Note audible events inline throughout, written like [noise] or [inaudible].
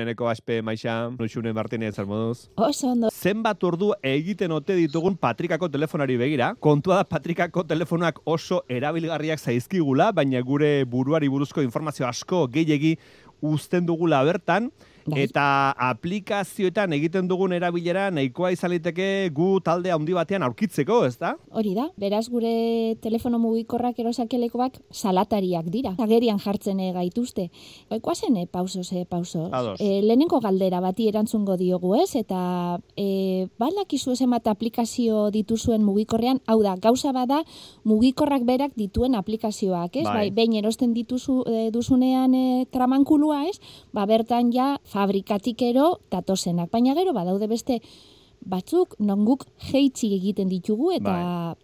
Eneko aspe maixa, nuxune Martinez moduz. Oso ondo. Zenbat ordu egiten ote ditugun Patrikako telefonari begira. Kontua da Patrikako telefonak oso erabilgarriak zaizkigula, baina gure buruari buruzko informazio asko gehiegi uzten dugula bertan. Bai. Eta aplikazioetan egiten dugun erabilera nahikoa izaliteke gu talde handi batean aurkitzeko, ez da? Hori da, beraz gure telefono mugikorrak erosakelekoak salatariak dira. Agerian jartzen eh, gaituzte. Ekoazen, e, pausos, e, pausos. Ados. E, lehenengo galdera bati erantzungo diogu ez, eta e, balakizu emat aplikazio dituzuen mugikorrean, hau da, gauza bada mugikorrak berak dituen aplikazioak, ez? Bai. Bai, behin erosten dituzu e, duzunean e, tramankulua, ez? Ba, bertan ja fabrikatik ero datozenak. Baina gero badaude beste batzuk non guk jeitzi egiten ditugu eta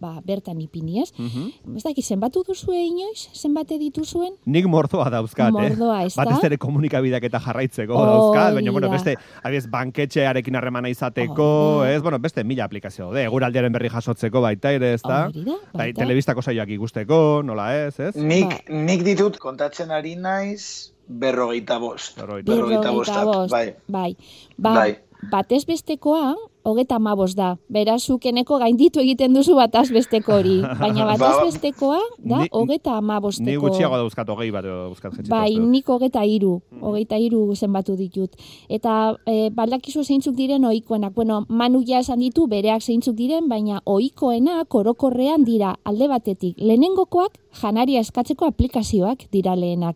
ba, bertan ipini, ez? Mhm. Ez dakit, zenbatu duzue inoiz? Zenbate dituzuen? Nik mordoa dauzkat, Mordoa, eh? ez da? Batez ere komunikabideak eta jarraitzeko Hori dauzkat, baina, bueno, beste, abiez, banketxearekin harremana izateko, da. ez? Bueno, beste mila aplikazio de, eguraldiaren berri jasotzeko baita ere, ez da? Da, Bai, telebistako saioak ikusteko, nola ez, ez? Nik, Ba. nik ditut kontatzen ari naiz berrogeita bost. Berrogeita Berrogeita bost, bai. bai. Ba, Bai. batez bestekoa, hogeta amabos da. Beraz, zukeneko gainditu egiten duzu bataz besteko hori. Baina [laughs] batez Ba- bestekoa da Ni- hogeta amabosteko. Ni gutxiago dauzkat hogei bat dauzkat jetxita. Bai, uste dut. nik hogeta iru, hogeita iru zenbatu ditut. Eta e, baldakizu zeintzuk diren ohikoenak. Bueno, Manu ja esan ditu bereak zeintzuk diren, baina ohikoenak orokorrean dira alde batetik. Lehenengokoak janaria eskatzeko aplikazioak dira lehenak.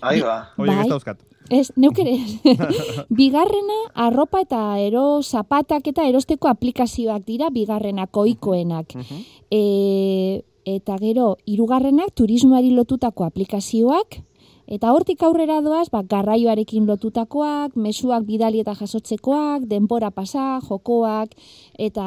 Ahí ba. Horiek ez bai. dauzkat. Ez, neuk ere. [laughs] bigarrena, arropa eta ero zapatak eta erosteko aplikazioak dira bigarrenak ohikoenak. Mhm. E, eta gero, hirugarrenak turismoari lotutako aplikazioak, eta hortik aurrera doaz, ba, garraioarekin lotutakoak, mezuak bidali eta jasotzekoak, denbora pasa, jokoak, eta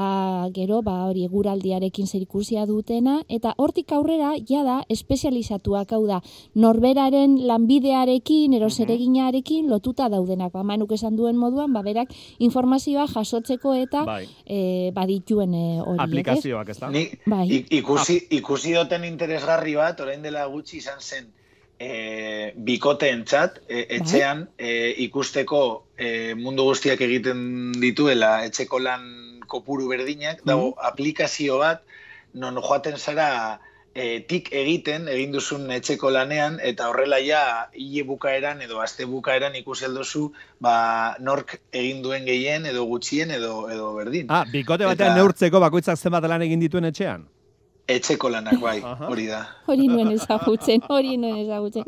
gero, ba, hori eguraldiarekin zerikusia dutena, eta hortik aurrera, jada, espezializatuak hau da, norberaren lanbidearekin, erosereginarekin lotuta daudenak, ba, manuk esan duen moduan, ba, berak informazioa jasotzeko eta Bai. e, badituen e, horiek, ez? Aplikazioak, ez da? Ni, Bai. ikusi, ikusi doten interesgarri bat, orain dela gutxi izan zen, e, bikoteentzat e, etxean e, ikusteko e, mundu guztiak egiten dituela etxeko lan kopuru berdinak, dago aplikazio bat, non joaten zara e, tik egiten, egin duzun etxeko lanean, eta horrela ja hile bukaeran edo aste bukaeran ikusi aldozu, ba, nork egin duen gehien edo gutxien edo edo berdin. Ah, bikote batean Eta- neurtzeko bakoitzak zenbat lan egin dituen etxean? Etxeko lanak, bai, hori da. Hori nuen ezagutzen, hori nuen ezagutzen.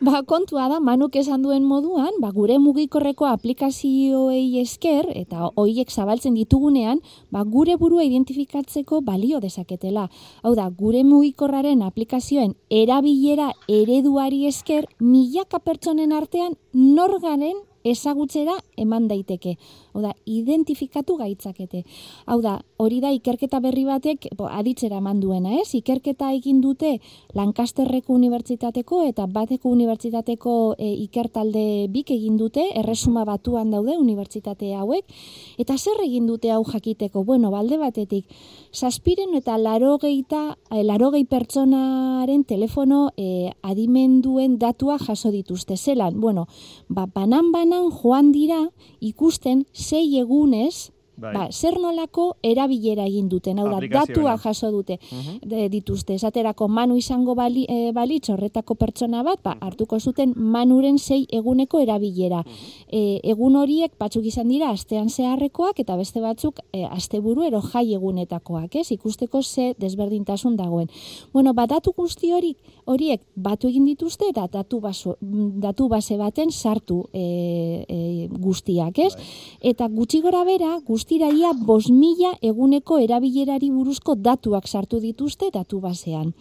Ba, kontua da, manuk esan duen moduan, ba, gure mugikorreko aplikazioei esker, eta hoiek zabaltzen ditugunean, ba, gure burua identifikatzeko balio dezaketela. Hau da, gure mugikorraren aplikazioen erabilera ereduari esker, milaka pertsonen artean norgaren ezagutzera eman daiteke. Hau da, identifikatu gaitzakete. Hau da, hori da ikerketa berri batek bo, aditzera eman duena, ez? Ikerketa egin dute Lancasterreko unibertsitateko eta bateko unibertsitateko e, ikertalde bik egin dute, erresuma batuan daude unibertsitate hauek, eta zer egin dute hau jakiteko? Bueno, balde batetik, saspiren eta larogeita, eh, larogei pertsonaren telefono e, adimenduen datua jaso dituzte. Zelan, bueno, ba, banan-banan joan dira ikusten sei egunez, Bai. ba, zer nolako erabilera egin duten, hau da, datua jaso dute Mhm. de, dituzte. Esaterako manu izango bali, e, balitz horretako pertsona bat, ba, hartuko zuten manuren sei eguneko erabilera. E, egun horiek batzuk izan dira astean zeharrekoak eta beste batzuk e, asteburu ero jai egunetakoak, ez? Ikusteko ze desberdintasun dagoen. Bueno, ba, datu guzti hori, horiek batu egin dituzte eta datu, baso, datu base baten sartu e, e, guztiak, ez? Eta gutxi gora bera, guztira ia bos mila eguneko erabilerari buruzko datuak sartu dituzte datu basean.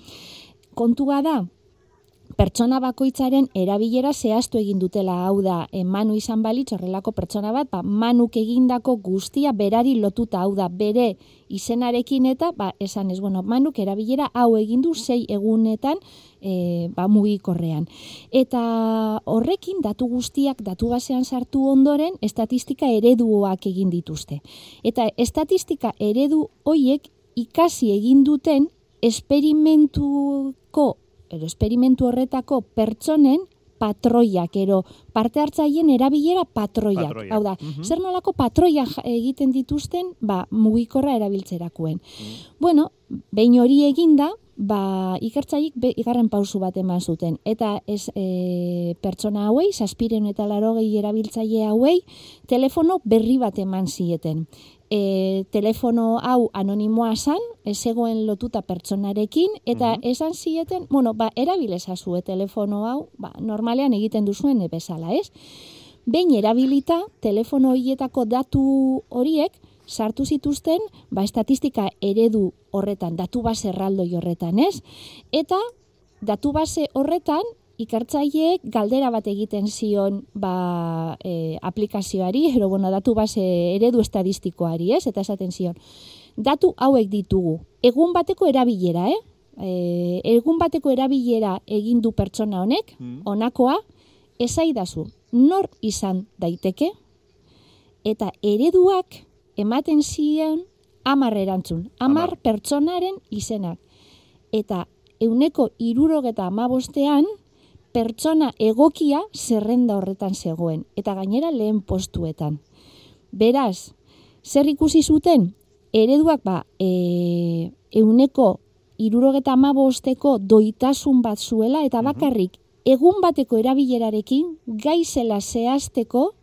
Kontua da, pertsona bakoitzaren erabilera zehaztu egin dutela, hau da, e, manu izan balitz horrelako pertsona bat, ba, manuk egindako guztia berari lotuta, hau da, bere izenarekin eta, ba, esan ez, bueno, manuk erabilera hau egin du sei egunetan, e, ba, mugikorrean. Eta horrekin datu guztiak datu basean sartu ondoren estatistika ereduak egin dituzte. Eta estatistika eredu hoiek ikasi egin duten esperimentuko edo esperimentu horretako pertsonen patroiak, ero parte hartzaien erabilera patroiak. Patroiak. Hau da, Mhm. zer nolako patroia egiten dituzten, ba, mugikorra erabiltzerakuen. Bueno, behin hori eginda, ba, ikertzaik be, igarren pausu bat eman zuten. Eta ez e, pertsona hauei, saspiren eta larogei erabiltzaile hauei, telefono berri bat eman zieten. E, telefono hau anonimoa zan, ez zegoen lotuta pertsonarekin, eta Mhm. esan zieten, bueno, ba, erabilezazue telefono hau, ba, normalean egiten duzuen bezala, ez? Behin erabilita, telefono horietako datu horiek, sartu zituzten, ba, estatistika eredu horretan, datu base erraldoi horretan, ez? Eta datu base horretan, ikertzaileek galdera bat egiten zion ba, e, aplikazioari, ero bueno, datu base eredu estadistikoari, ez? Eta esaten zion, datu hauek ditugu, egun bateko erabilera, eh? E, egun bateko erabilera egin du pertsona honek, Mm. honakoa, esaidazu, nor izan daiteke, eta ereduak ematen ziren amar erantzun, amar Hamar. pertsonaren izenak. Eta euneko irurogeta amabostean, pertsona egokia zerrenda horretan zegoen, eta gainera lehen postuetan. Beraz, zer ikusi zuten? Ereduak ba, e, euneko irurogeta amabosteko doitasun bat zuela, eta bakarrik egun bateko erabilerarekin gaizela zehazteko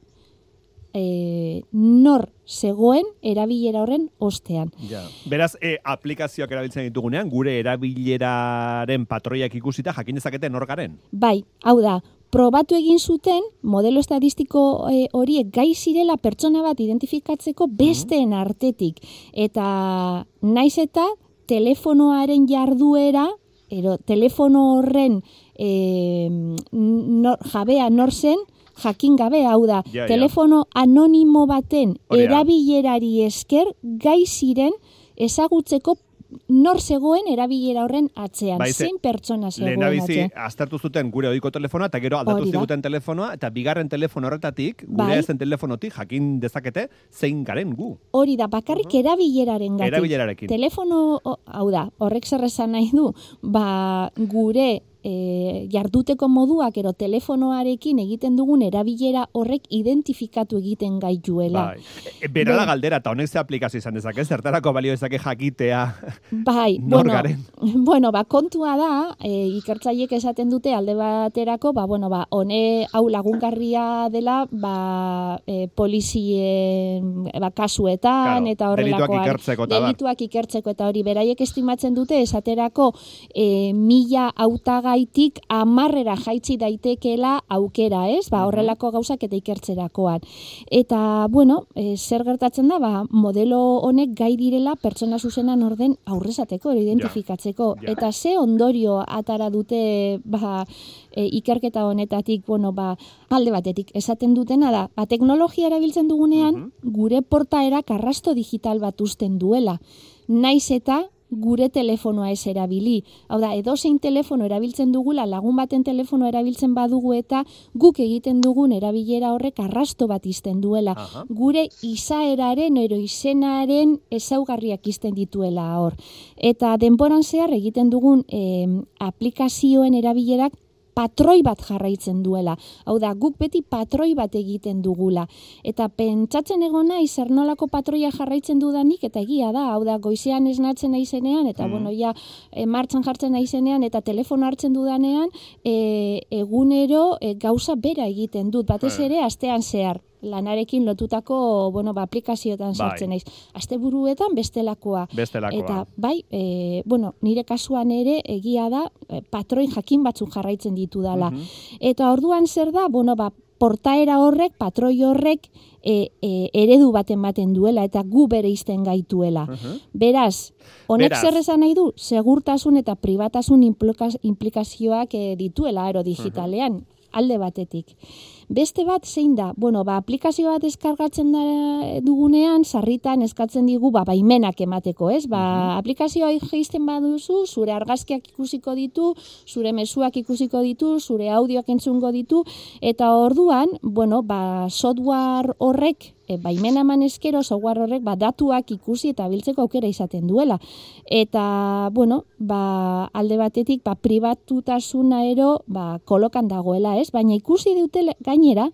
e, nor zegoen erabilera horren ostean. Ja. Beraz, e, aplikazioak erabiltzen ditugunean, gure erabileraren patroiak ikusita jakin dezakete nor garen. Bai, hau da, probatu egin zuten modelo estadistiko e, horiek gai zirela pertsona bat identifikatzeko besteen artetik. Eta naiz eta telefonoaren jarduera, ero telefono horren e, nor, jabea nor zen, jakin gabe, hau da, Ja, ja. telefono anonimo baten Hori da. erabilerari esker gai ziren ezagutzeko nor zegoen erabilera horren atzean, Bai, ze- zein pertsona zegoen bizi, atzean. aztertu zuten gure ohiko telefonoa, eta gero aldatu ziguten telefonoa, eta bigarren telefono horretatik, gure Bai. ezen telefonotik jakin dezakete zein garen gu. Hori da, bakarrik erabileraren gatik. Erabilerarekin. Telefono, hau da, horrek zer esan nahi du, ba, gure e, jarduteko moduak ero telefonoarekin egiten dugun erabilera horrek identifikatu egiten gaituela. Bai. E, Bera da galdera, eta honek ze aplikazio izan dezake, zertarako balio dezake jakitea Bai, nor [laughs] bueno, garen. [laughs] bueno, ba, kontua da, e, ikertzaiek esaten dute alde baterako, ba, bueno, ba, hone hau lagungarria dela, ba, e, polizien ba, kasuetan, Claro, eta delituak horrelakoan. ikertzeko eta delituak ikertzeko eta hori beraiek estimatzen dute esaterako e, mila hautagaitik amarrera jaitsi daitekeela aukera, ez? Ba, Mhm. horrelako gauzak eta ikertzerakoan. Eta, bueno, e, zer gertatzen da, ba, modelo honek gai direla pertsona zuzenan orden aurrezateko, edo identifikatzeko. Ja. Eta ze ondorio atara dute, ba, e, ikerketa honetatik, bueno, ba, alde batetik, esaten dutena da, ba, teknologia erabiltzen dugunean, Mhm. gure portaerak arrasto digital bat uzten duela. Naiz eta gure telefonoa ez erabili. Hau da, edozein telefono erabiltzen dugula, lagun baten telefono erabiltzen badugu eta guk egiten dugun erabilera horrek arrasto bat izten duela. Aha. Gure izaeraren ero izenaren ezaugarriak izten dituela hor. Eta denboran zehar egiten dugun em, aplikazioen erabilerak patroi bat jarraitzen duela. Hau da, guk beti patroi bat egiten dugula. Eta pentsatzen egon nahi zer nolako patroia jarraitzen dudanik, eta egia da, hau da, goizean esnatzen naizenean, eta Mm. bueno, ja, e, martxan jartzen naizenean, eta telefono hartzen dudanean, e, egunero e, gauza bera egiten dut, batez Eh. ere, astean zehar lanarekin lotutako, bueno, ba, aplikazioetan Bai. sartzen naiz. Asteburuetan bestelakoa. Bestelakoa. Eta bai, e, bueno, nire kasuan ere egia da e, patroin jakin batzuk jarraitzen ditudala. Mhm. Eta orduan zer da, bueno, ba, portaera horrek, patroi horrek e, e, eredu bat ematen duela eta gu bere izten gaituela. Mhm. Beraz, honek zer esan nahi du? Segurtasun eta pribatasun implikaz- implikazioak e, dituela ero digitalean, alde batetik. Beste bat zein da, bueno, ba, aplikazio bat eskargatzen da dugunean, sarritan eskatzen digu, ba, baimenak emateko, ez? Ba, aplikazioa jaisten baduzu, zure argazkiak ikusiko ditu, zure mezuak ikusiko ditu, zure audioak entzungo ditu, eta orduan, bueno, ba, software horrek e, baimena eman eskero software horrek ba, datuak ikusi eta biltzeko aukera izaten duela. Eta, bueno, ba, alde batetik ba, pribatutasuna ero ba, kolokan dagoela, ez? Baina ikusi dute gainera,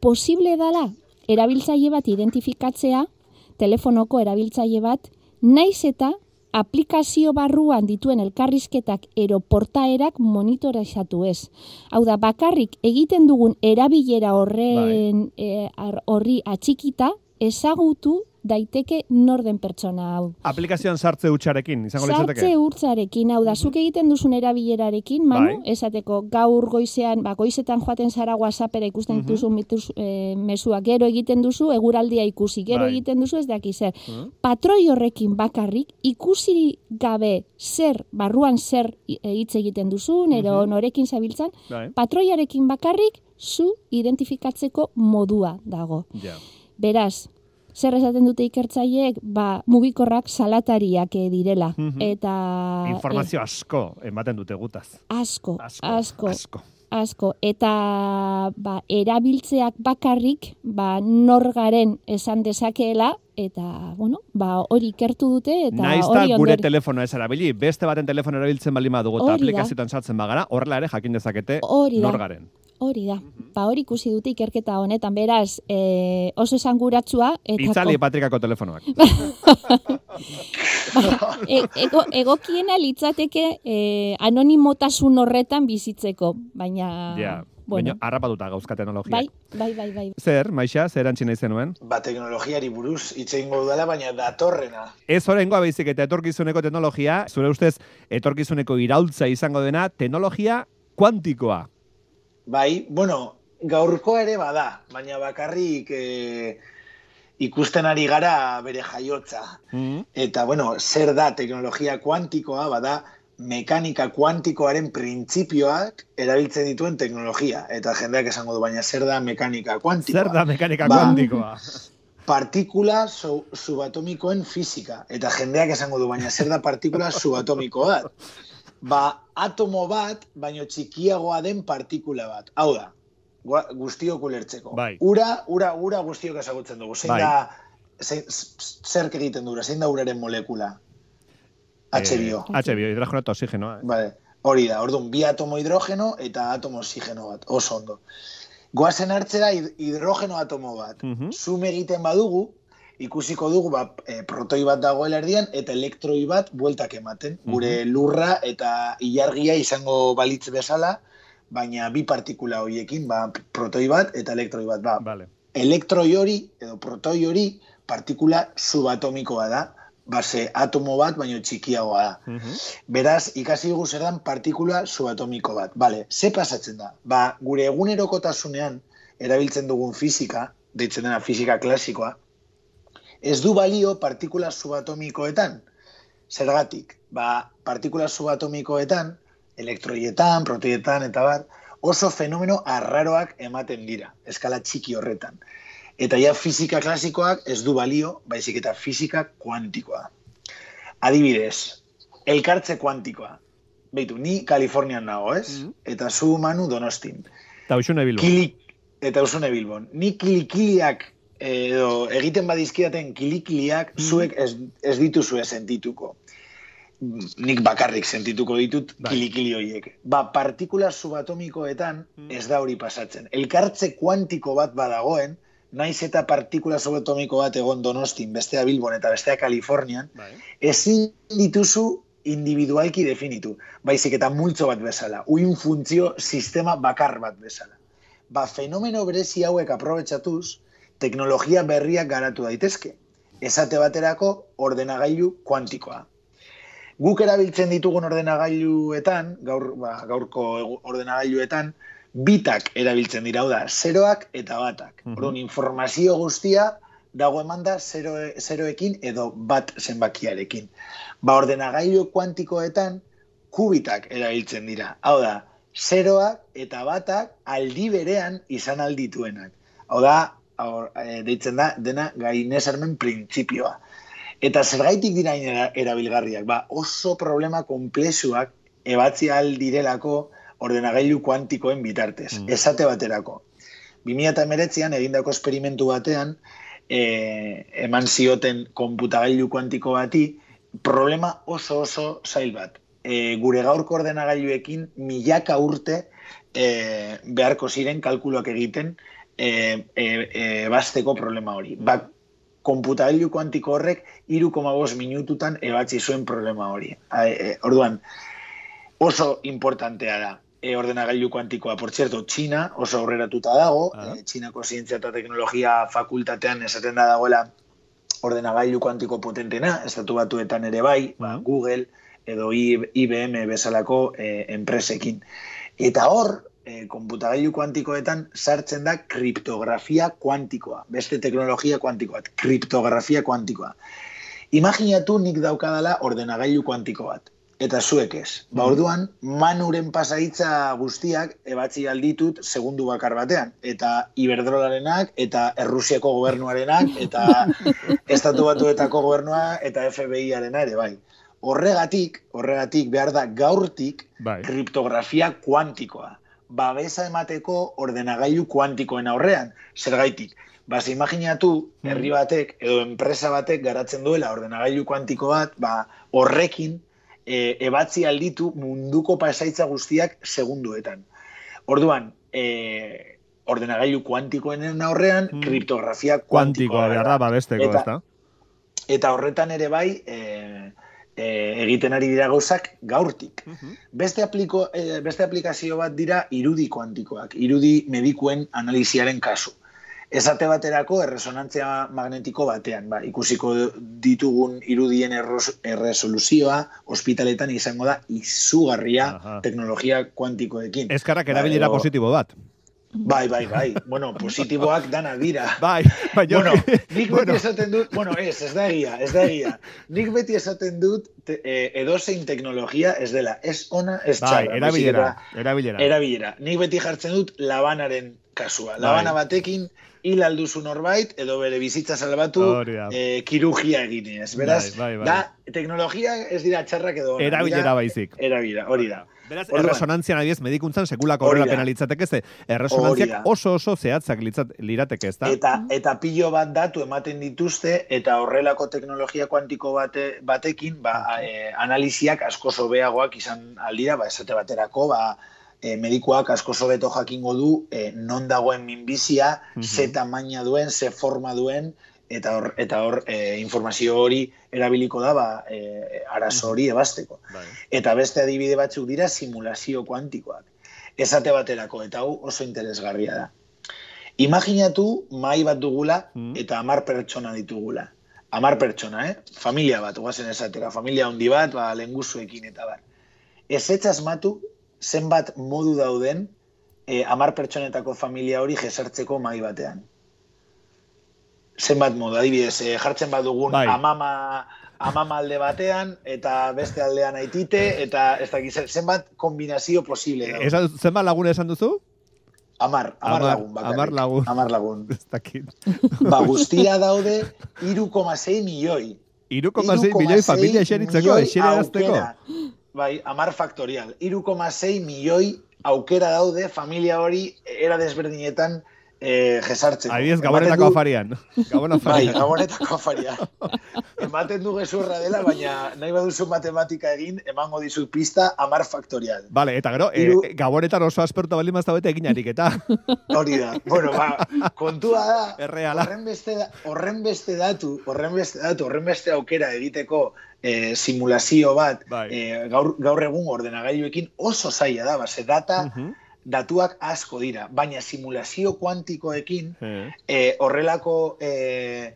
posible dala erabiltzaile bat identifikatzea, telefonoko erabiltzaile bat, naiz eta aplikazio barruan dituen elkarrizketak eroportaerak monitorizatu ez. Hau da, bakarrik egiten dugun erabilera horren bai. eh, horri atxikita, ezagutu daiteke norden pertsona hau. Aplikazioan sartze utxarekin, izango litzateke? Sartze utxarekin, hau da, zuk egiten duzun erabilerarekin, manu, bai. esateko gaur goizean, ba, goizetan joaten zara whatsappera ikusten mm -hmm. mituz, e, mesua, gero egiten duzu, eguraldia ikusi, gero bai. egiten duzu, ez daki zer. Mm Patroi horrekin bakarrik, ikusi gabe zer, barruan zer e, hitz egiten duzu, nero mm norekin zabiltzan, bai. patroiarekin bakarrik, zu identifikatzeko modua dago. Yeah. Beraz, zer esaten dute ikertzaileek, ba, mugikorrak salatariak eh, direla. Mhm. Eta... Informazio eh, asko ematen dute gutaz. Asko, asko, asko. asko. Eta ba, erabiltzeak bakarrik ba, norgaren esan dezakeela, eta, bueno, ba, hori ikertu dute, eta Naizta gure telefono ez erabili, beste baten telefono erabiltzen bali madugu, eta aplikazioetan sartzen bagara, horrela ere jakin dezakete norgaren. Hori da. Ba, hori ikusi dute ikerketa honetan, beraz, e, oso esanguratsua. Eta Itzali patrikako telefonoak. [laughs] ba, e, ego, egokiena litzateke e, anonimotasun horretan bizitzeko, baina... Ja. Bueno. Baina, harrapatuta gauzka teknologia. Bai, bai, bai, bai. Zer, Maixa, zer antxina izenuen? Ba, teknologiari buruz, itzein dela, baina datorrena. Ez horrengoa baizik eta etorkizuneko teknologia, zure ustez, etorkizuneko iraultza izango dena, teknologia kuantikoa. Bai, bueno, gaurkoa ere bada, baina bakarrik e, ikusten ari gara bere jaiotza. Mm-hmm. Eta, bueno, zer da teknologia kuantikoa, bada, mekanika kuantikoaren printzipioak erabiltzen dituen teknologia. Eta jendeak esango du, baina zer da mekanika kuantikoa? Zer da mekanika ba, kuantikoa? Partikula subatomikoen fizika. Eta jendeak esango du, baina zer da partikula subatomikoa? [laughs] ba, atomo bat, baino txikiagoa den partikula bat. Hau da, guztiok ulertzeko. Bai. Ura, ura, ura guztiok ezagutzen dugu. Zein bai. da, zein, zer egiten dura, zein da uraren molekula? HBO. Eh, HBO, hidrogeno eta oxigenoa. Eh? Vale. Hori da, orduan, bi atomo hidrogeno eta atomo oxigeno bat, oso ondo. Goazen hartzera hidrogeno atomo bat. Uh Zume egiten badugu, ikusiko dugu ba, e, protoi bat dagoela erdian eta elektroi bat bueltak ematen. Gure lurra eta ilargia izango balitz bezala, baina bi partikula horiekin, ba, protoi bat eta elektroi bat. Ba, vale. Elektroi hori edo protoi hori partikula subatomikoa da, base atomo bat, baino txikiagoa da. Beraz, ikasi dugu zer dan partikula subatomiko bat. Bale, ze pasatzen da? Ba, gure egunerokotasunean erabiltzen dugun fizika, deitzen dena fizika klasikoa, ez du balio partikula subatomikoetan. Zergatik, ba, partikula subatomikoetan, elektroietan, proteietan, eta bat, oso fenomeno arraroak ematen dira, eskala txiki horretan. Eta ja fizika klasikoak ez du balio, baizik eta fizika kuantikoa. Adibidez, elkartze kuantikoa. Beitu, ni Kalifornian nago, ez? Mm -hmm. Eta zu manu donostin. Eta usune bilbon. eta usune bilbon. Ni kilikiliak edo egiten badizkidaten kilikiliak mm. zuek ez, ez dituzue sentituko. Nik bakarrik sentituko ditut bai. kilikili horiek. Ba, partikula subatomikoetan mm. ez da hori pasatzen. Elkartze kuantiko bat badagoen, naiz eta partikula subatomiko bat egon donostin, bestea Bilbon eta bestea Kalifornian, bai. ezin dituzu individualki definitu. Baizik eta multzo bat bezala. Uin funtzio sistema bakar bat bezala. Ba, fenomeno berezi hauek aprobetsatuz, teknologia berriak garatu daitezke. Esate baterako ordenagailu kuantikoa. Guk erabiltzen ditugun ordenagailuetan, gaur, ba, gaurko ordenagailuetan, bitak erabiltzen dira, da, zeroak eta batak. Mm -hmm. informazio guztia dago eman da zero, zeroekin edo bat zenbakiarekin. Ba, ordenagailu kuantikoetan, kubitak erabiltzen dira. Hau da, zeroak eta batak aldi berean izan aldituenak. Hau da, hor, e, deitzen da, dena gainesarmen printzipioa. Eta zergaitik dira era- erabilgarriak, ba, oso problema komplexuak ebatzi aldirelako ordenagailu kuantikoen bitartez. Mm. Esate baterako. 2008an egindako esperimentu batean, e, eman zioten konputagailu kuantiko bati, problema oso oso zail bat. E, gure gaurko ordenagailuekin milaka urte e, beharko ziren kalkuloak egiten e, e, e, basteko problema hori. Ba, konputagailu kuantiko horrek 3,5 minututan ebatzi zuen problema hori. A, e, orduan, oso importantea da e, ordenagailu kuantikoa. Por cierto, China oso aurreratuta dago, Ah. e, Chinako zientzia eta teknologia fakultatean esaten da dagoela ordenagailu kuantiko potentena, estatu batuetan ere bai, ba, Ah. Google edo IBM bezalako e, enpresekin. Eta hor, e, konputagailu kuantikoetan sartzen da kriptografia kuantikoa, beste teknologia kuantikoa, kriptografia kuantikoa. Imaginatu nik daukadala ordenagailu kuantiko bat. Eta zuek ez. Ba, orduan, manuren pasaitza guztiak ebatzi alditut segundu bakar batean. Eta Iberdrolarenak, eta Errusiako gobernuarenak, eta [laughs] Estatu Batuetako gobernua, eta FBI-arena ere, bai. Horregatik, horregatik behar da gaurtik Bai. kriptografia kuantikoa. Babesa emateko ordenagailu kuantikoen aurrean. Zergaitik, Bas, imaginatu, herri batek edo enpresa batek garatzen duela ordenagailu kuantiko bat, ba, horrekin e, ebatzi alditu munduko pasaitza guztiak segunduetan. Orduan, e, ordenagailu kuantikoenen aurrean, Mm. kriptografia Kuantikoa kuantikoa behar da, babesteko, Eta-? Eta horretan ere bai, e, e, egiten ari dira gauzak gaurtik. Beste, apliko, eh, beste aplikazio bat dira irudi kuantikoak, irudi medikuen analiziaren kasu. Esate baterako erresonantzia magnetiko batean, ba, ikusiko ditugun irudien erros, erresoluzioa ospitaletan izango da izugarria Aha. teknologia kuantikoekin. Eskarak Ba, erabilera edo- positibo bat. Bai, bai, bai. Bueno, positiboak dana dira. Bai, baina... Bueno, [laughs] nik bueno, beti esaten dut, bueno, ez, ez da egia, ez da egia. Nik beti esaten dut te, eh, edozein teknologia ez dela, ez ona, ez bai, txarra. erabilera, erabilera. Erabilera. Nik beti jartzen dut labanaren kasua. Labana Bai. batekin hil alduzu norbait, edo bere bizitza salbatu Hori da. eh, kirugia eginez. Beraz, Bai, bai, bai. da, teknologia ez dira txarrak edo onak. Erabilera baizik. Erabilera, hori da. Beraz, Orduan. erresonantzian adiez medikuntzan sekulako horrela penalitzateke ze erresonantziak oso oso zehatzak litzat, lirateke, ez da? Eta, eta pilo bat datu ematen dituzte, eta horrelako teknologia kuantiko bate, batekin, ba, e, analiziak asko sobeagoak izan aldira, ba, esate baterako, ba, e, medikuak asko sobeto jakingo du e, non dagoen minbizia, Mhm. ze tamaina duen, ze forma duen, eta hor, eta hor e, informazio hori erabiliko da ba, e, arazo hori ebasteko. Bai. Eta beste adibide batzuk dira simulazio kuantikoak. Esate baterako, eta hau oso interesgarria da. Imaginatu mai bat dugula Mm. eta hamar pertsona ditugula. Hamar pertsona, eh? Familia bat, guazen esatera. Familia handi bat, ba, lenguzuekin eta bar. Ez asmatu zenbat modu dauden eh, hamar pertsonetako familia hori jesartzeko mai batean. Zenbat modu, adibidez, eh, jartzen badugun Bai. amama, amama alde batean, eta beste aldean aitite, eta ez dakiz, zenbat kombinazio posible dago. Esan, zenbat lagun esan duzu? Amar, amar, Hamar- lagun bakarrik. hamar lagun. Amar lagun. [laughs] Ez dakit. Ba, guztira daude 3,6 milioi. 3,6 milioi familia eseritzeko, eserazteko. aukera. Bai, amar faktorial. 3,6 milioi aukera daude familia hori era desberdinetan eh, jesartzeko. Adiez, gabonetako du- afarian. [laughs] Gabon Bai, afarian. gabonetako afaria. Ematen du gezurra dela, baina nahi baduzu matematika egin, emango dizut pista amar faktorial. Vale, eta gero, Hiru- e, gabonetan oso asperto baldin mazta bete egin ariketa. [laughs] Hori da. Bueno, ba, kontua da, Erreala. horren beste, da- horren beste datu, horren beste datu, horren beste aukera egiteko eh, simulazio bat Bai. eh, gaur, gaur egun ordenagailuekin oso zaila da, base data, Mhm. Datuak asko dira, baina simulazio kuantikoekin eh, horrelako eh,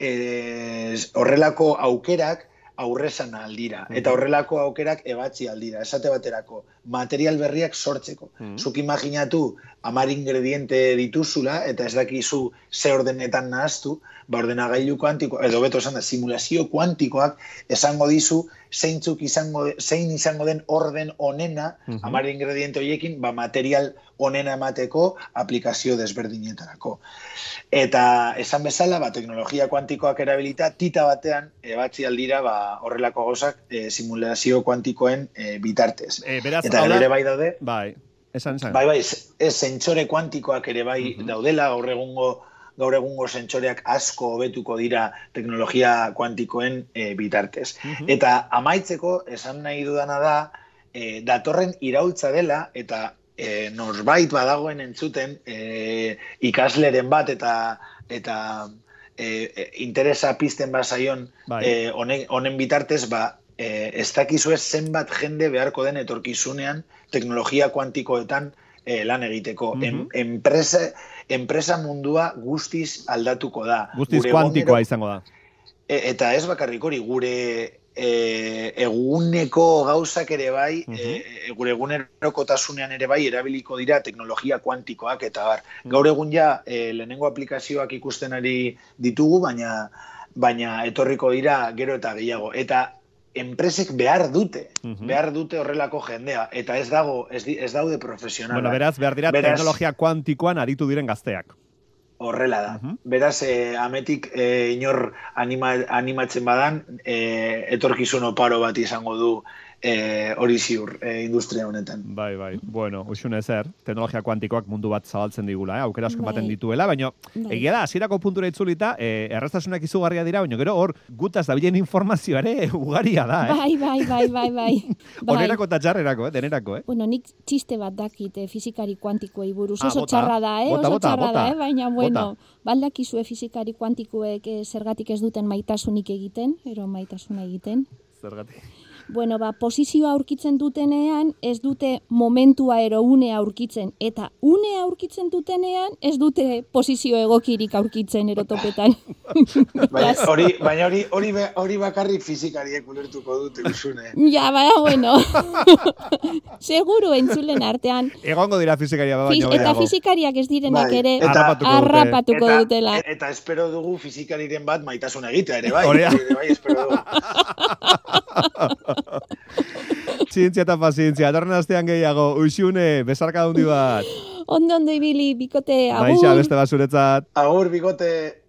eh, horrelako aukerak aurrezan aldira. Eta horrelako aukerak ebatzi aldira. Esate baterako, material berriak sortzeko. Mhm. Zuk imaginatu, amar ingrediente dituzula, eta ez dakizu ze ordenetan nahaztu, ba ordenagailu kuantiko, edo beto esan da, simulazio kuantikoak esango dizu zeintzuk izango, zein izango den orden onena, Mhm. amar ingrediente horiekin, ba, material onena emateko aplikazio desberdinetarako. Eta esan bezala, ba, teknologia kuantikoak erabilita, tita batean, ebatzi aldira, ba, horrelako gauzak e, simulazio kuantikoen e, bitartez. E, beraz, Eta gero da- ere bai daude, Bai, esan, esan. Bai, bai, ez zentsore kuantikoak ere bai Mhm. daudela, gaur egungo gaur egungo zentsoreak asko hobetuko dira teknologia kuantikoen e, bitartez. Mhm. Eta amaitzeko, esan nahi dudana da, e, datorren iraultza dela, eta e, norbait badagoen entzuten e, ikasleren bat eta eta e, e, interesa pizten bazaion Bai. e, honen, honen bitartez, ba, e, ez dakizue zenbat jende beharko den etorkizunean teknologia kuantikoetan e, lan egiteko. Mhm. Em- enpresa, enpresa mundua guztiz aldatuko da. Guztiz Gure kuantikoa egunero- izango da. E, eta ez bakarrik hori, gure e, eguneko gauzak ere bai, Mhm. e, gure egunerokotasunean ere bai, erabiliko dira teknologia kuantikoak eta bar. Gaur egun ja, e, lehenengo aplikazioak ikusten ari ditugu, baina baina etorriko dira gero eta gehiago. Eta enpresek behar dute, Mhm. behar dute horrelako jendea, eta ez dago, ez, di- ez daude profesionalak. Bueno, beraz, behar dira Beraz- teknologia kuantikoan aritu diren gazteak. Horrela da. Mhm. Beraz, eh, ametik eh, inor anima, animatzen badan, eh, etorkizun oparo bat izango du eh, hori ziur eh, industria honetan. Bai, bai. Bueno, uxune zer, teknologia kuantikoak mundu bat zabaltzen digula, eh? aukera asko Bai. ematen dituela, baina Bai. egia da, hasierako puntura itzulita, eh, erraztasunak izugarria dira, baina gero hor gutaz dabilen informazioa ere ugaria da, eh? Bai, bai, bai, bai, bai. [laughs] bai. Onerako eta txarrerako, eh? denerako, eh? Bueno, nik txiste bat dakit eh, fizikari kuantikoei buruz. Ah, Oso bota. txarra da, eh? Bota, Oso bota, txarra bota. da, eh? Baina, bueno, Bota. baldakizue fizikari kuantikoek eh, zergatik ez duten maitasunik egiten, ero maitasuna egiten. Zergatik. Bueno, ba, posizioa aurkitzen dutenean, ez dute momentua ero unea aurkitzen, eta unea aurkitzen dutenean, ez dute posizio egokirik aurkitzen erotopetan. [laughs] Baina hori, baina hori, hori, be- hori bakarrik fizikariek ulertuko dute usune. ja, baina, bueno. [laughs] Seguru entzulen artean. Egongo dira fizikaria Fiz, baino eta fizikariak ez direnak Bai, ere eta- dute. Eta, dutela. e- eta espero dugu fizikariren bat maitasuna egitea ere bai. Hori. Ere bai, espero dugu. [laughs] [laughs] Zientzia eta pazientzia, datorren astean gehiago, uxune, besarka handi bat. Ondo ondo ibili, bikote, agur. Baixa, beste bat zuretzat. Agur, bigote.